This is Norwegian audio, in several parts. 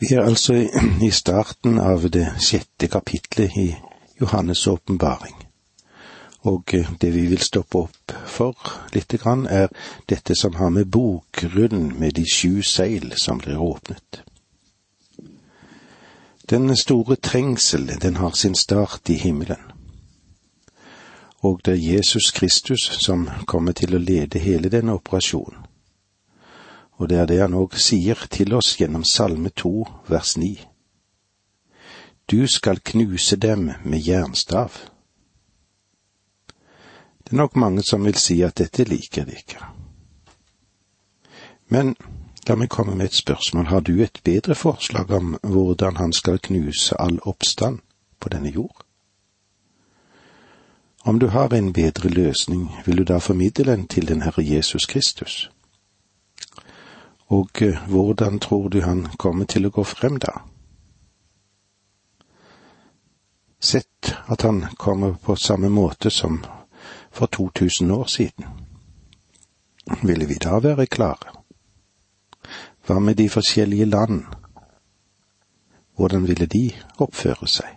Vi er altså i starten av det sjette kapitlet i Johannes' åpenbaring. Og eh, det vi vil stoppe opp for lite grann, er dette som har med bokgrunnen med de sju seil som blir åpnet. Den store trengsel, den har sin start i himmelen. Og det er Jesus Kristus som kommer til å lede hele denne operasjonen og det er det han òg sier til oss gjennom Salme to vers ni. Du skal knuse dem med jernstav. Det er nok mange som vil si at dette liker de ikke. Men la meg komme med et spørsmål. Har du et bedre forslag om hvordan han skal knuse all oppstand på denne jord? Om du har en bedre løsning, vil du da formidle den til den Herre Jesus Kristus? Og eh, hvordan tror du han kommer til å gå frem da? Sett at han kommer på samme måte som for 2000 år siden. Ville vi da være klare? Hva med de forskjellige land? Hvordan ville de oppføre seg?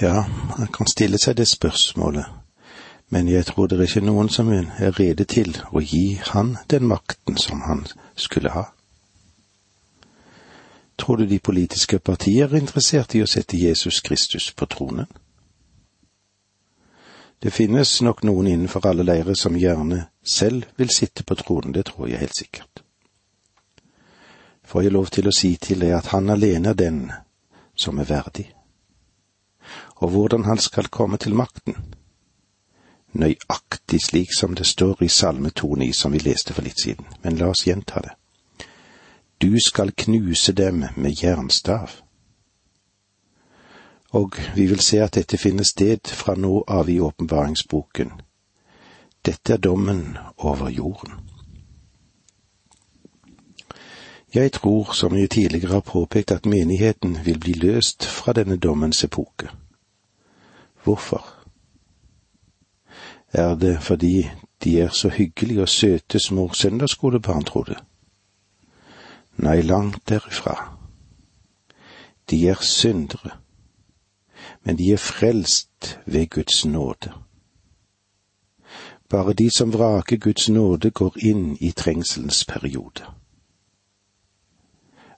Ja, man kan stille seg det spørsmålet, men jeg tror det er ikke noen som er rede til å gi han den makten som han skulle ha. Tror du de politiske partier er interessert i å sette Jesus Kristus på tronen? Det finnes nok noen innenfor alle leirer som gjerne selv vil sitte på tronen, det tror jeg helt sikkert. Får jeg lov til å si til deg at han alene er den som er verdig. Og hvordan han skal komme til makten, nøyaktig slik som det står i Salme 2,9 som vi leste for litt siden, men la oss gjenta det. Du skal knuse dem med jernstav. Og vi vil se at dette finner sted fra nå av i åpenbaringsboken. Dette er dommen over jorden. Jeg tror, som jeg tidligere har påpekt, at menigheten vil bli løst fra denne dommens epoke. Hvorfor? Er det fordi de er så hyggelige og søte små søndagsskolebarn, tror du? Nei, langt derifra. De er syndere, men de er frelst ved Guds nåde. Bare de som vraker Guds nåde, går inn i trengselens periode.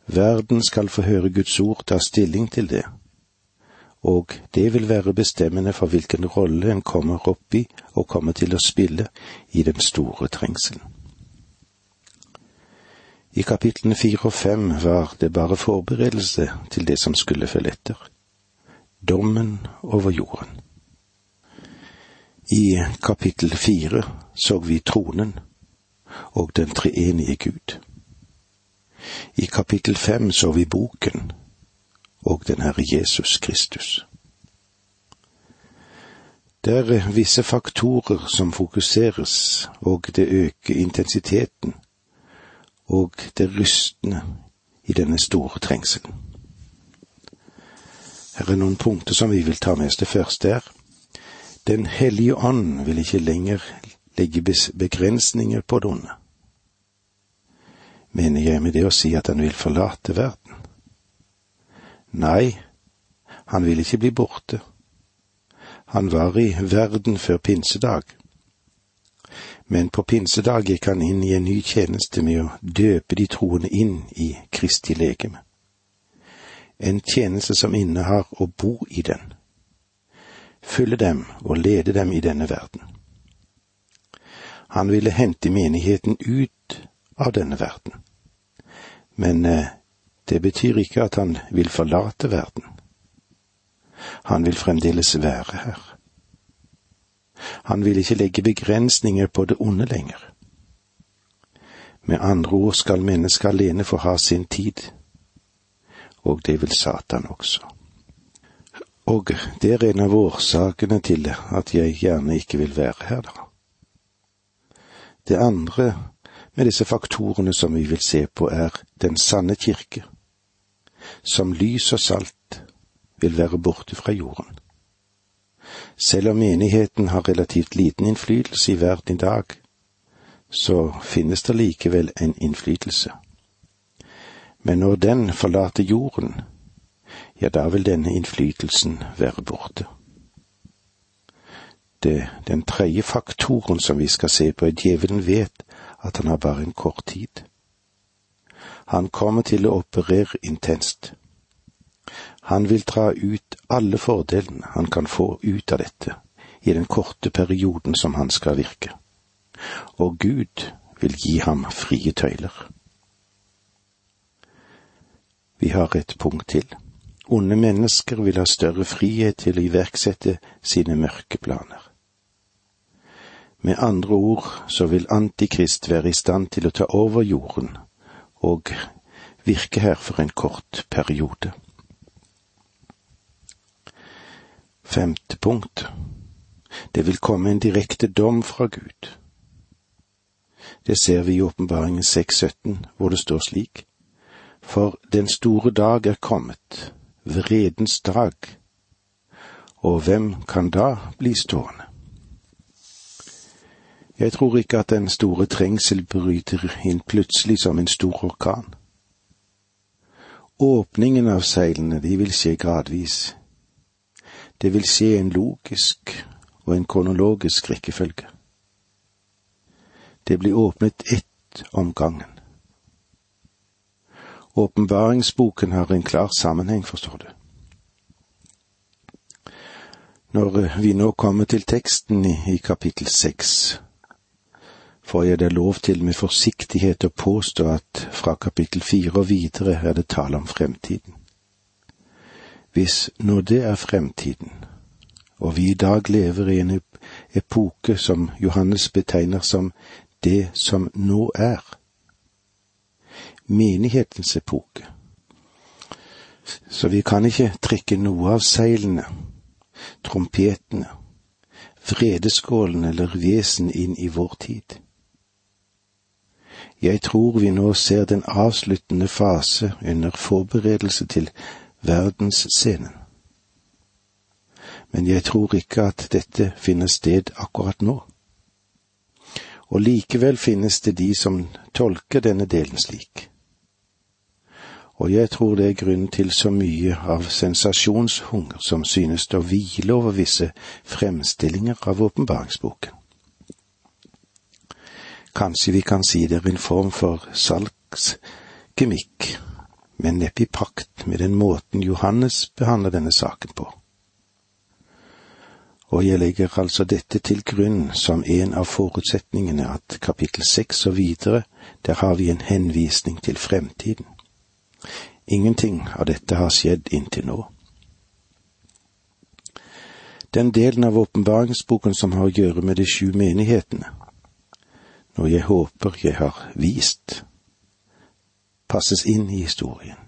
Verden skal få høre Guds ord ta stilling til det og det vil være bestemmende for hvilken rolle en kommer opp i og kommer til å spille i den store trengselen. I kapitlene fire og fem var det bare forberedelse til det som skulle følge etter. Dommen over jorden. I kapittel fire så vi tronen og den treenige Gud. I kapittel fem så vi boken og den Herre Jesus Kristus. Det er visse faktorer som fokuseres, og det øker intensiteten, og det rystende i denne store trengselen. Her er noen punkter som vi vil ta med oss. Det første er Den hellige ånd vil ikke lenger legge begrensninger på det onde. Mener jeg med det å si at han vil forlate verden? Nei, han ville ikke bli borte. Han var i verden før pinsedag. Men på pinsedag gikk han inn i en ny tjeneste med å døpe de troende inn i Kristi legeme. En tjeneste som innehar å bo i den, fylle dem og lede dem i denne verden. Han ville hente menigheten ut av denne verden, men eh, det betyr ikke at han vil forlate verden. Han vil fremdeles være her. Han vil ikke legge begrensninger på det onde lenger. Med andre ord skal mennesket alene få ha sin tid, og det vil Satan også. Og det er en av årsakene til at jeg gjerne ikke vil være her, da. Det andre med disse faktorene som vi vil se på, er den sanne kirke som lys og salt, vil være borte fra jorden. Selv om menigheten har relativt liten innflytelse i verden i dag, så finnes det likevel en innflytelse. Men når den forlater jorden, ja, da vil denne innflytelsen være borte. Det, den tredje faktoren som vi skal se på, er djevelen vet at han har bare en kort tid. Han kommer til å operere intenst. Han vil dra ut alle fordelene han kan få ut av dette i den korte perioden som han skal virke. Og Gud vil gi ham frie tøyler. Vi har et punkt til. Onde mennesker vil ha større frihet til å iverksette sine mørke planer. Med andre ord så vil Antikrist være i stand til å ta over jorden og virke her for en kort periode. Femte punkt. Det vil komme en direkte dom fra Gud. Det ser vi i Åpenbaringen 6.17, hvor det står slik. For den store dag er kommet, vredens dag, og hvem kan da bli stående? Jeg tror ikke at den store trengsel bryter inn plutselig som en stor orkan. Åpningen av seilene, de vil skje gradvis. Det vil skje en logisk og en kronologisk rekkefølge. Det blir åpnet ett om gangen. Åpenbaringsboken har en klar sammenheng, forstår du. Når vi nå kommer til teksten i, kapittel seks, får jeg da lov til med forsiktighet å påstå at fra kapittel fire og videre er det tale om fremtiden. Hvis nå det er fremtiden, og vi i dag lever i en epoke som Johannes betegner som det som nå er, menighetens epoke. Så vi kan ikke trekke noe av seilene, trompetene, vredeskålene eller vesen inn i vår tid. Jeg tror vi nå ser den avsluttende fase under forberedelse til verdensscenen. Men jeg tror ikke at dette finner sted akkurat nå. Og likevel finnes det de som tolker denne delen slik og jeg tror det er grunnen til så mye av sensasjonshunger som synes å hvile over visse fremstillinger av åpenbaringsboken. Kanskje vi kan si det er en form for salgsgemikk, men neppe i pakt med den måten Johannes behandler denne saken på. Og jeg legger altså dette til grunn som en av forutsetningene at kapittel seks og videre, der har vi en henvisning til fremtiden. Ingenting av dette har skjedd inntil nå. Den delen av åpenbaringsboken som har å gjøre med de sju menighetene, noe jeg håper jeg har vist, passes inn i historien.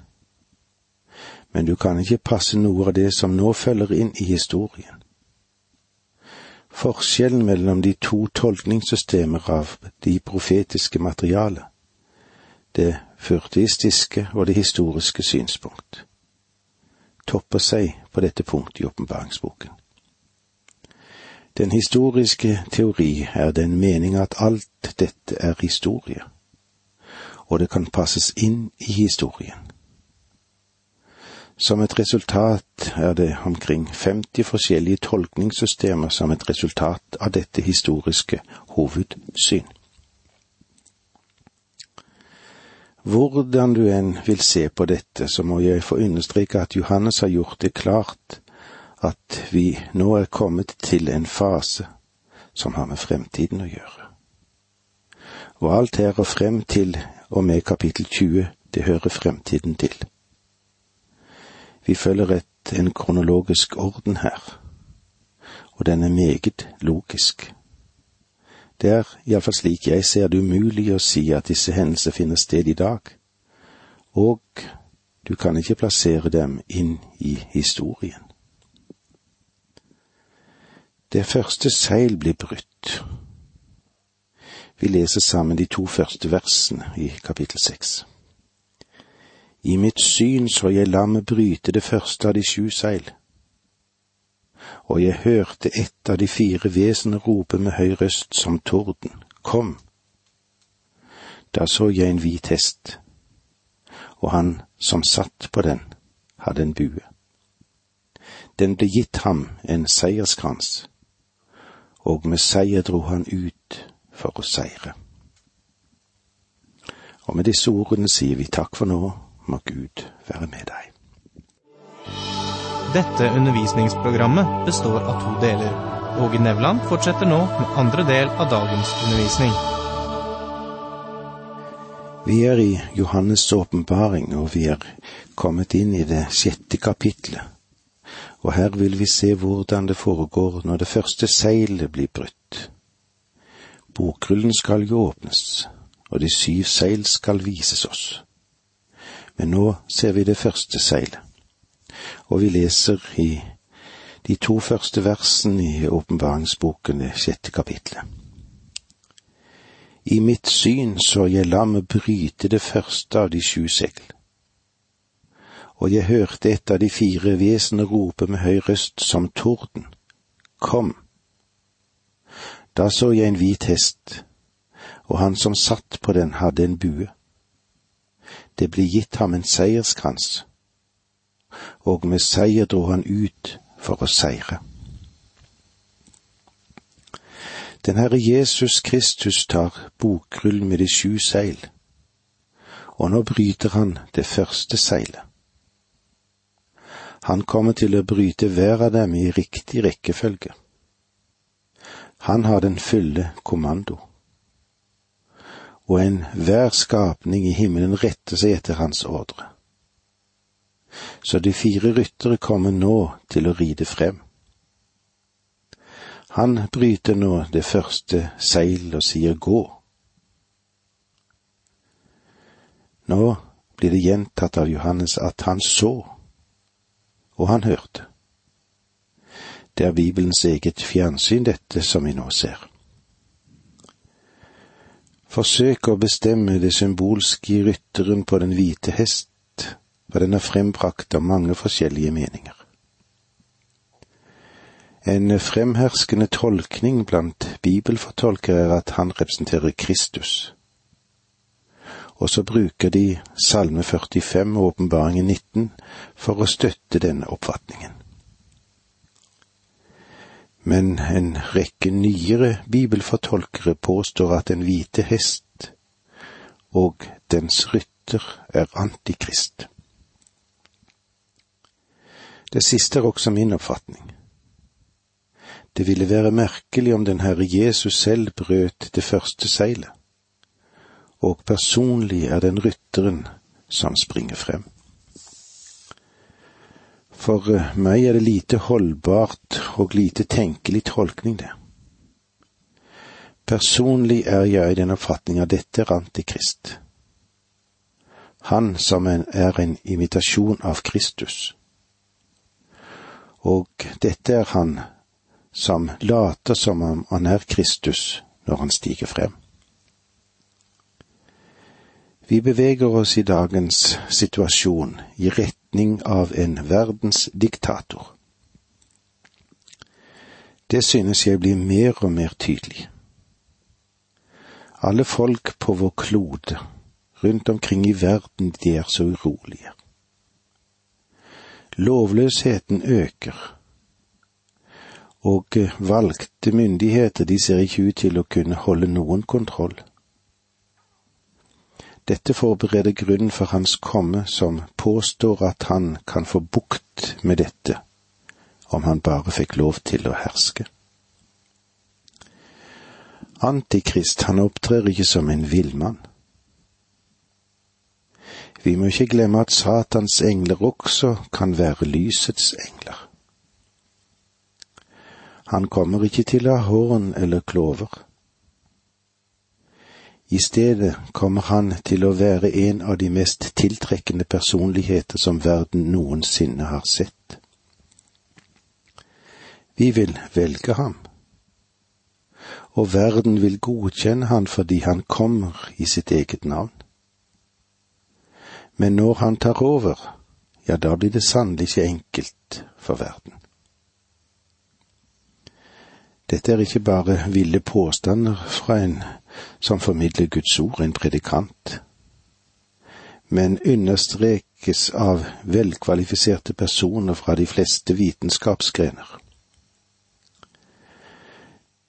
Men du kan ikke passe noe av det som nå følger inn i historien. Forskjellen mellom de to tolkningssystemer av de profetiske materialet, det furtistiske og det historiske synspunkt, topper seg på dette punktet i åpenbaringsboken. Den historiske teori er den mening at alt dette er historie, og det kan passes inn i historien. Som et resultat er det omkring 50 forskjellige tolkningssystemer som et resultat av dette historiske hovedsyn. Hvordan du enn vil se på dette, så må jeg få understreke at Johannes har gjort det klart at vi nå er kommet til en fase som har med fremtiden å gjøre. Og alt her og frem til og med kapittel 20, det hører fremtiden til. Vi følger et, en kronologisk orden her, og den er meget logisk. Det er iallfall slik jeg ser det umulig å si at disse hendelser finner sted i dag, og du kan ikke plassere dem inn i historien. Det første seil blir brutt. Vi leser sammen de to første versene i kapittel seks. I mitt syn så jeg lammet bryte det første av de sju seil og jeg hørte et av de fire vesener rope med høy røst som torden, Kom! Da så jeg en hvit hest, og han som satt på den, hadde en bue. Den ble gitt ham en seierskrans, og med seier dro han ut for å seire. Og med disse ordene sier vi takk for nå, må Gud være med deg. Dette undervisningsprogrammet består av to deler. Åge Nevland fortsetter nå med andre del av dagens undervisning. Vi er i Johannes' åpenbaring, og vi er kommet inn i det sjette kapitlet. Og her vil vi se hvordan det foregår når det første seilet blir brutt. Bokrullen skal jo åpnes, og de syv seil skal vises oss. Men nå ser vi det første seilet og vi leser i de to første versene i åpenbaringsboken, det sjette kapitlet. I mitt syn så jeg lammet bryte det første av de sju segl. Og jeg hørte et av de fire vesener rope med høy røst som torden. Kom! Da så jeg en hvit hest, og han som satt på den hadde en bue. Det ble gitt ham en seierskrans, og med seier dro han ut for å seire. Den Herre Jesus Kristus tar bokrull med de sju seil, og nå bryter han det første seilet. Han kommer til å bryte hver av dem i riktig rekkefølge. Han har den fulle kommando. Og enhver skapning i himmelen retter seg etter hans ordre så de fire ryttere kommer nå til å ride frem. Han bryter nå det første seil og sier gå. Nå blir det gjentatt av Johannes at han så, og han hørte. Det er Bibelens eget fjernsyn, dette som vi nå ser. Forsøk å bestemme det symbolske i rytteren på den hvite hest for den er frembrakt av mange forskjellige meninger. En fremherskende tolkning blant bibelfortolkere er at han representerer Kristus. Og så bruker de Salme 45 og Åpenbaringen 19 for å støtte denne oppfatningen. Men en rekke nyere bibelfortolkere påstår at den hvite hest og dens rytter er antikrist. Det siste er også min oppfatning. Det ville være merkelig om den Herre Jesus selv brøt det første seilet, og personlig er den rytteren som springer frem. For eh, meg er det lite holdbart og lite tenkelig tolkning, det. Personlig er jeg i den oppfatning at dette er Antikrist. Han som er en imitasjon av Kristus og dette er han som later som om han er Kristus når han stiger frem. Vi beveger oss i dagens situasjon i retning av en verdensdiktator. Det synes jeg blir mer og mer tydelig. Alle folk på vår klode rundt omkring i verden, de er så urolige. Lovløsheten øker, og valgte myndigheter de ser ikke ut til å kunne holde noen kontroll. Dette forbereder grunnen for hans komme, som påstår at han kan få bukt med dette om han bare fikk lov til å herske. Antikrist, han opptrer ikke som en villmann. Vi må ikke glemme at Satans engler også kan være lysets engler. Han kommer ikke til å ha horn eller klover. I stedet kommer han til å være en av de mest tiltrekkende personligheter som verden noensinne har sett. Vi vil velge ham, og verden vil godkjenne han fordi han kommer i sitt eget navn. Men når han tar over, ja, da blir det sannelig ikke enkelt for verden. Dette er ikke bare ville påstander fra en som formidler Guds ord, en predikant. men understrekes av velkvalifiserte personer fra de fleste vitenskapsgrener.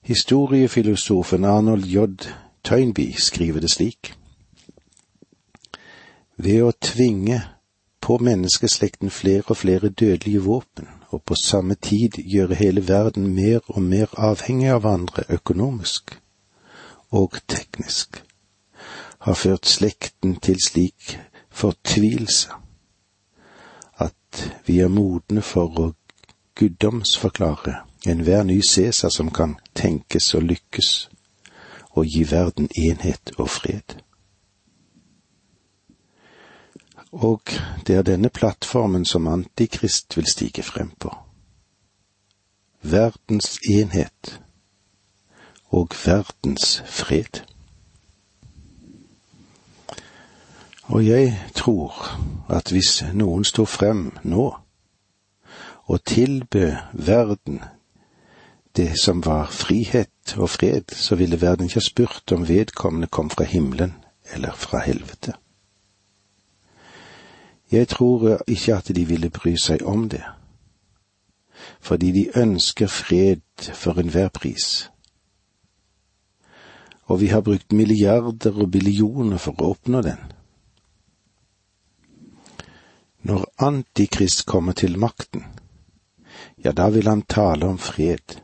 Historiefilosofen Arnold J. Toynbee skriver det slik. Ved å tvinge på menneskeslekten flere og flere dødelige våpen, og på samme tid gjøre hele verden mer og mer avhengig av andre økonomisk og teknisk, har ført slekten til slik fortvilelse at vi er modne for å guddomsforklare enhver ny Cæsar som kan tenkes og lykkes, og gi verden enhet og fred. Og det er denne plattformen som Antikrist vil stige frem på. Verdens enhet og verdens fred. Og jeg tror at hvis noen står frem nå og tilbød verden det som var frihet og fred, så ville verden ikke ha spurt om vedkommende kom fra himmelen eller fra helvete. Jeg tror ikke at de ville bry seg om det, fordi de ønsker fred for enhver pris. Og vi har brukt milliarder og billioner for å oppnå den. Når Antikrist kommer til makten, ja, da vil han tale om fred.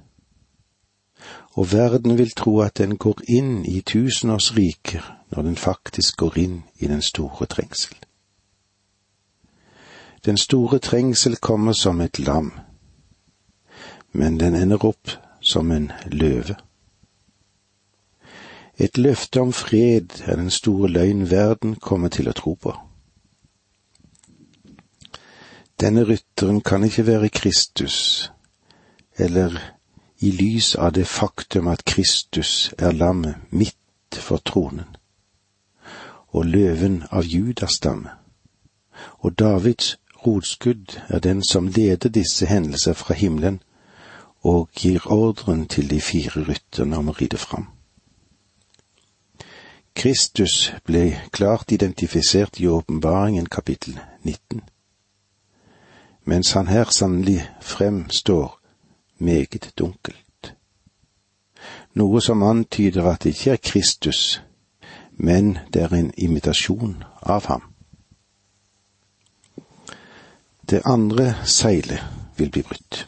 Og verden vil tro at den går inn i tusenårsriker når den faktisk går inn i den store trengsel. Den store trengsel kommer som et lam, men den ender opp som en løve. Et løfte om fred er den store løgn verden kommer til å tro på. Denne rytteren kan ikke være Kristus, eller i lys av det faktum at Kristus er lammet midt for tronen, og løven av Judas stamme, og Davids rotskudd er den som leder disse hendelser fra himmelen og gir ordren til de fire rytterne om å ride fram. Kristus ble klart identifisert i åpenbaringen kapittel 19, mens han her sannelig fremstår meget dunkelt. Noe som antyder at det ikke er Kristus, men det er en imitasjon av ham. Det andre seilet vil bli brutt.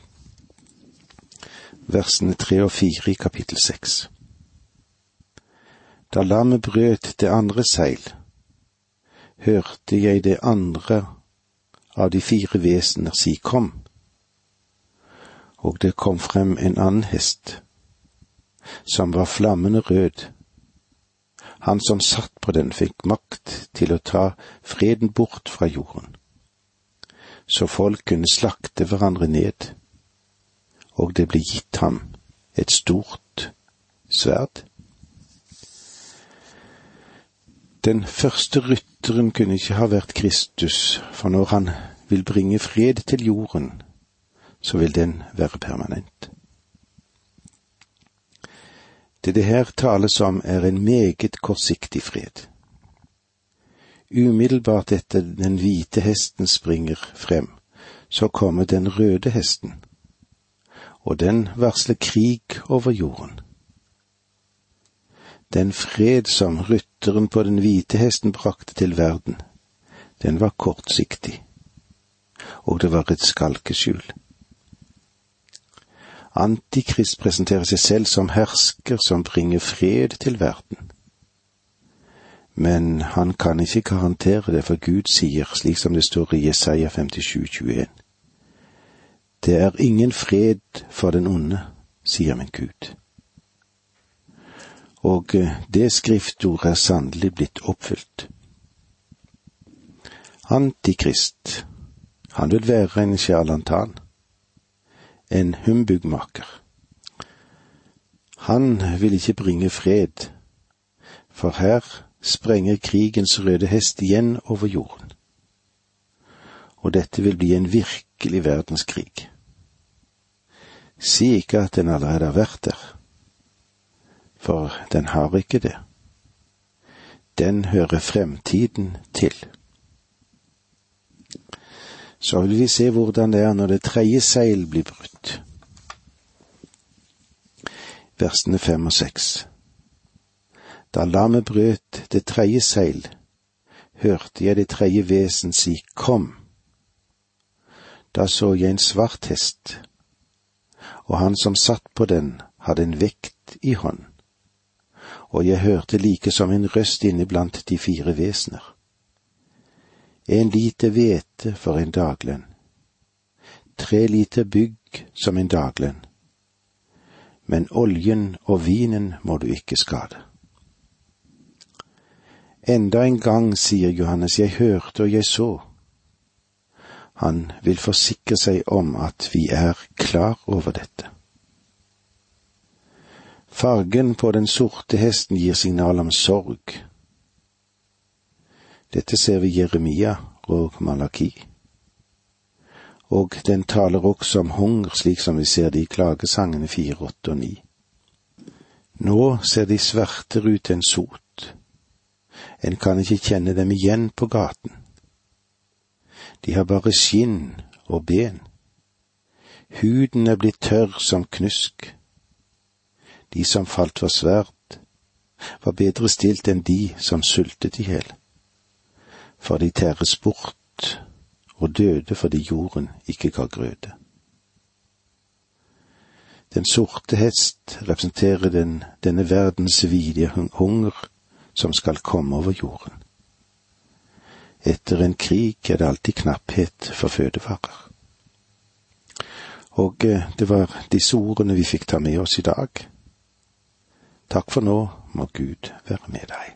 Versene tre og fire i kapittel seks. Da lammet brøt det andre seil, hørte jeg det andre av de fire vesener si kom, og det kom frem en annen hest, som var flammende rød. Han som satt på den fikk makt til å ta freden bort fra jorden så folk kunne slakte hverandre ned, og det ble gitt ham et stort sverd. Den første rytteren kunne ikke ha vært Kristus, for når han vil bringe fred til jorden, så vil den være permanent. Det det her tales om, er en meget kortsiktig fred. Umiddelbart etter den hvite hesten springer frem, så kommer den røde hesten, og den varsler krig over jorden. Den fred som rytteren på den hvite hesten brakte til verden, den var kortsiktig, og det var et skalkeskjul. Antikrist presenterer seg selv som hersker som bringer fred til verden men han kan ikke garantere det, for Gud sier, slik som det står i Jesaja 57, 21. Det er ingen fred for den onde, sier min Gud. Og eh, det skriftordet er sannelig blitt oppfylt. Antikrist, han vil være en sjarlantan, en humbugmaker. Han vil ikke bringe fred, for her sprenger krigens røde hest igjen over jorden. Og dette vil bli en virkelig verdenskrig. Si ikke at den allerede har vært der, for den har ikke det. Den hører fremtiden til. Så vil vi se hvordan det er når det tredje seil blir brutt. Versene fem og seks. Da lammet brøt det tredje seil, hørte jeg det tredje vesen si kom. Da så jeg en svart hest, og han som satt på den, hadde en vekt i hånd, og jeg hørte like som en røst inne blant de fire vesener. En liter hvete for en daglønn, tre liter bygg som en daglønn, men oljen og vinen må du ikke skade. Enda en gang, sier Johannes, jeg hørte og jeg så. Han vil forsikre seg om at vi er klar over dette. Fargen på den sorte hesten gir signal om sorg. Dette ser vi i Jeremia og Malaki. Og den taler også om hunger, slik som vi ser det i klagesangene fire, åtte og ni. Nå ser de sverter ut enn sot en kan ikke kjenne dem igjen på gaten. De har bare skinn og ben. Huden er blitt tørr som knusk. De som falt for sverd, var bedre stilt enn de som sultet i hjel. For de tæres bort og døde fordi jorden ikke ga grøde. Den sorte hest representerer den, denne verdens vidige hunger som skal komme over jorden. Etter en krig er det alltid knapphet for fødevarer. Og eh, det var disse ordene vi fikk ta med oss i dag. Takk for nå, må Gud være med deg.